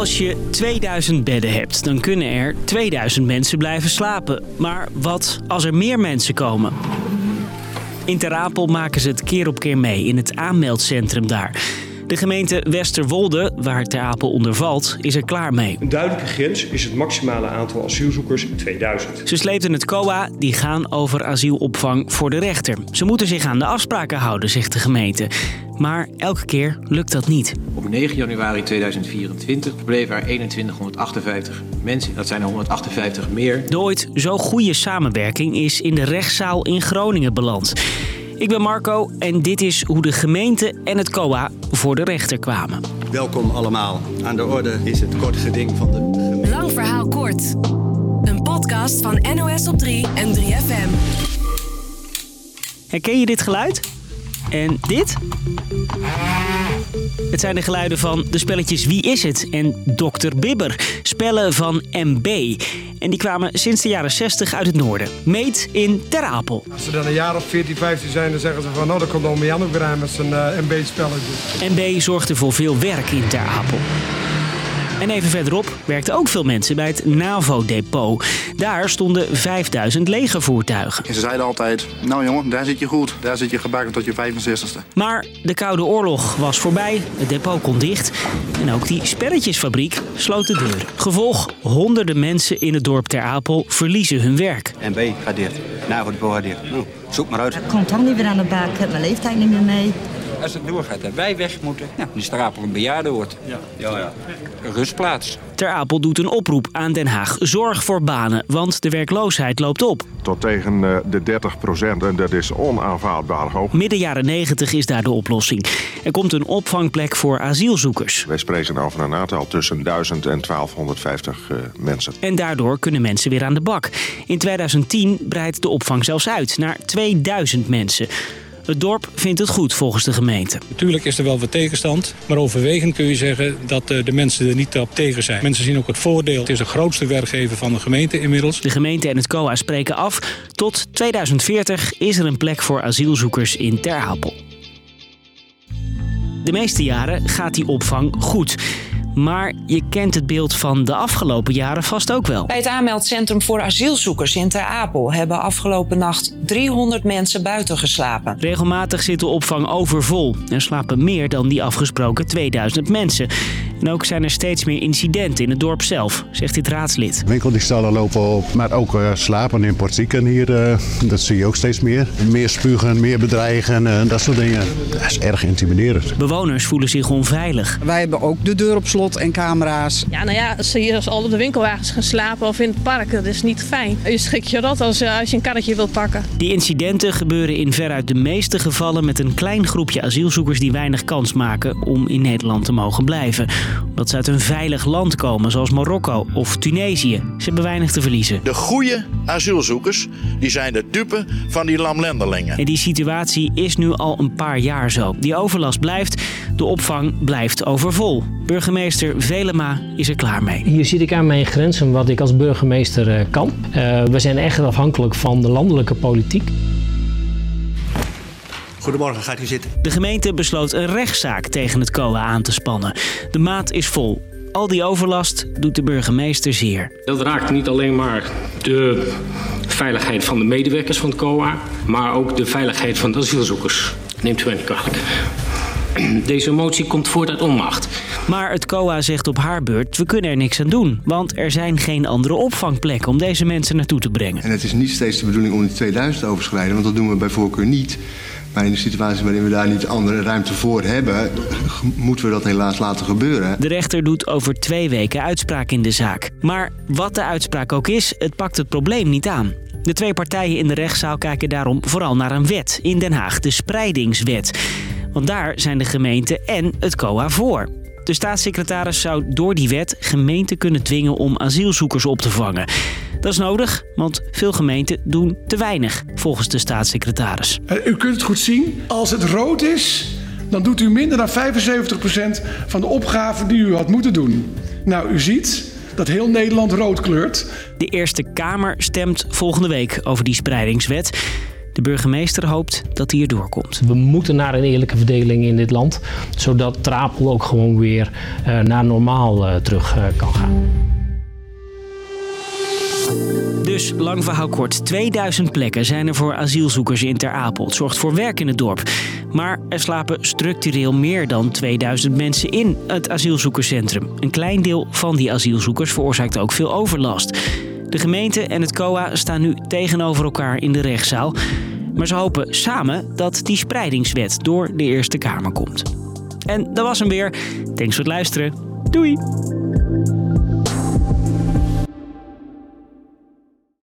Als je 2000 bedden hebt, dan kunnen er 2000 mensen blijven slapen. Maar wat als er meer mensen komen? In Ter Apel maken ze het keer op keer mee in het aanmeldcentrum daar. De gemeente Westerwolde, waar Ter Apel onder valt, is er klaar mee. Een duidelijke grens is het maximale aantal asielzoekers 2000. Ze sleepten het COA, die gaan over asielopvang voor de rechter. Ze moeten zich aan de afspraken houden, zegt de gemeente. Maar elke keer lukt dat niet. Op 9 januari 2024 bleven er 2158 mensen. Dat zijn er 158 meer. De ooit zo goede samenwerking is in de rechtszaal in Groningen beland. Ik ben Marco en dit is hoe de gemeente en het COA voor de rechter kwamen. Welkom allemaal. Aan de orde is het kort geding van de gemeente. Lang verhaal kort. Een podcast van NOS op 3 en 3FM. Herken je dit geluid? En dit? Het zijn de geluiden van de spelletjes Wie is het en Dr. Bibber. Spellen van MB. En die kwamen sinds de jaren 60 uit het noorden. Meet in Ter Apel. Als ze dan een jaar of 14, 15 zijn, dan zeggen ze van... nou, dan komt Jan ook weer aan met zijn uh, MB-spelletje. MB zorgde voor veel werk in Ter Apel. En even verderop werkten ook veel mensen bij het NAVO-depot. Daar stonden 5000 legervoertuigen. En ze zeiden altijd, nou jongen, daar zit je goed. Daar zit je gebakken tot je 65ste. Maar de Koude Oorlog was voorbij, het depot kon dicht... en ook die spelletjesfabriek sloot de deur. Gevolg, honderden mensen in het dorp Ter Apel verliezen hun werk. MB gaat dicht. NAVO-depot gaat dicht. Nou, zoek maar uit. Ik kom toch niet weer aan de bak. Ik heb mijn leeftijd niet meer mee. Als het doorgaat en wij weg moeten, nou, dan is Ter Apel een bejaarde wordt. Ja. Ja, ja. Een rustplaats. Ter Apel doet een oproep aan Den Haag. Zorg voor banen, want de werkloosheid loopt op. Tot tegen eh, de 30 procent en dat is onaanvaardbaar hoog. Midden jaren 90 is daar de oplossing. Er komt een opvangplek voor asielzoekers. Wij spreken over een aantal tussen 1000 en 1250 uh, mensen. En daardoor kunnen mensen weer aan de bak. In 2010 breidt de opvang zelfs uit naar 2000 mensen. Het dorp vindt het goed volgens de gemeente. Natuurlijk is er wel wat tegenstand, maar overwegend kun je zeggen dat de mensen er niet op tegen zijn. Mensen zien ook het voordeel. Het is de grootste werkgever van de gemeente inmiddels. De gemeente en het COA spreken af. Tot 2040 is er een plek voor asielzoekers in Ter Apel. De meeste jaren gaat die opvang goed. Maar je kent het beeld van de afgelopen jaren vast ook wel. Bij het aanmeldcentrum voor asielzoekers in Ter Apel hebben afgelopen nacht 300 mensen buiten geslapen. Regelmatig zit de opvang overvol en slapen meer dan die afgesproken 2000 mensen. En ook zijn er steeds meer incidenten in het dorp zelf, zegt dit raadslid. Winkeldiefstallen lopen op, maar ook uh, slapen in portieken hier, uh, dat zie je ook steeds meer. Meer spugen, meer bedreigen, uh, dat soort dingen. Dat is erg intimiderend. Bewoners voelen zich onveilig. Wij hebben ook de deur op slot en camera's. Ja, nou ja, als ze hier al op de winkelwagens gaan slapen of in het park, dat is niet fijn. Je schikt je dat als, als je een karretje wilt pakken. Die incidenten gebeuren in veruit de meeste gevallen met een klein groepje asielzoekers die weinig kans maken om in Nederland te mogen blijven omdat ze uit een veilig land komen, zoals Marokko of Tunesië. Ze hebben weinig te verliezen. De goede asielzoekers die zijn de dupe van die lamlendelingen. En die situatie is nu al een paar jaar zo. Die overlast blijft, de opvang blijft overvol. Burgemeester Velema is er klaar mee. Hier zit ik aan mijn grenzen wat ik als burgemeester kan. Uh, we zijn echt afhankelijk van de landelijke politiek. Goedemorgen, gaat u zitten. De gemeente besloot een rechtszaak tegen het COA aan te spannen. De maat is vol. Al die overlast doet de burgemeester zeer. Dat raakt niet alleen maar de veiligheid van de medewerkers van het COA, maar ook de veiligheid van de asielzoekers. Neemt u mij niet kwalijk. Deze motie komt voort uit onmacht. Maar het COA zegt op haar beurt, we kunnen er niks aan doen. Want er zijn geen andere opvangplekken om deze mensen naartoe te brengen. En het is niet steeds de bedoeling om die 2000 te overschrijden, want dat doen we bij voorkeur niet. Maar in de situatie waarin we daar niet andere ruimte voor hebben, moeten we dat helaas laten gebeuren. De rechter doet over twee weken uitspraak in de zaak. Maar wat de uitspraak ook is, het pakt het probleem niet aan. De twee partijen in de rechtszaal kijken daarom vooral naar een wet in Den Haag, de spreidingswet. Want daar zijn de gemeenten en het COA voor. De staatssecretaris zou door die wet gemeenten kunnen dwingen om asielzoekers op te vangen. Dat is nodig, want veel gemeenten doen te weinig, volgens de staatssecretaris. U kunt het goed zien. Als het rood is, dan doet u minder dan 75% van de opgaven die u had moeten doen. Nou, u ziet dat heel Nederland rood kleurt. De Eerste Kamer stemt volgende week over die spreidingswet. De burgemeester hoopt dat hij erdoor komt. We moeten naar een eerlijke verdeling in dit land, zodat Trapel ook gewoon weer uh, naar normaal uh, terug uh, kan gaan. Dus lang verhaal kort, 2000 plekken zijn er voor asielzoekers in Ter Apel. Het zorgt voor werk in het dorp. Maar er slapen structureel meer dan 2000 mensen in het asielzoekerscentrum. Een klein deel van die asielzoekers veroorzaakt ook veel overlast. De gemeente en het COA staan nu tegenover elkaar in de rechtszaal. Maar ze hopen samen dat die spreidingswet door de Eerste Kamer komt. En dat was hem weer. Thanks voor het luisteren. Doei!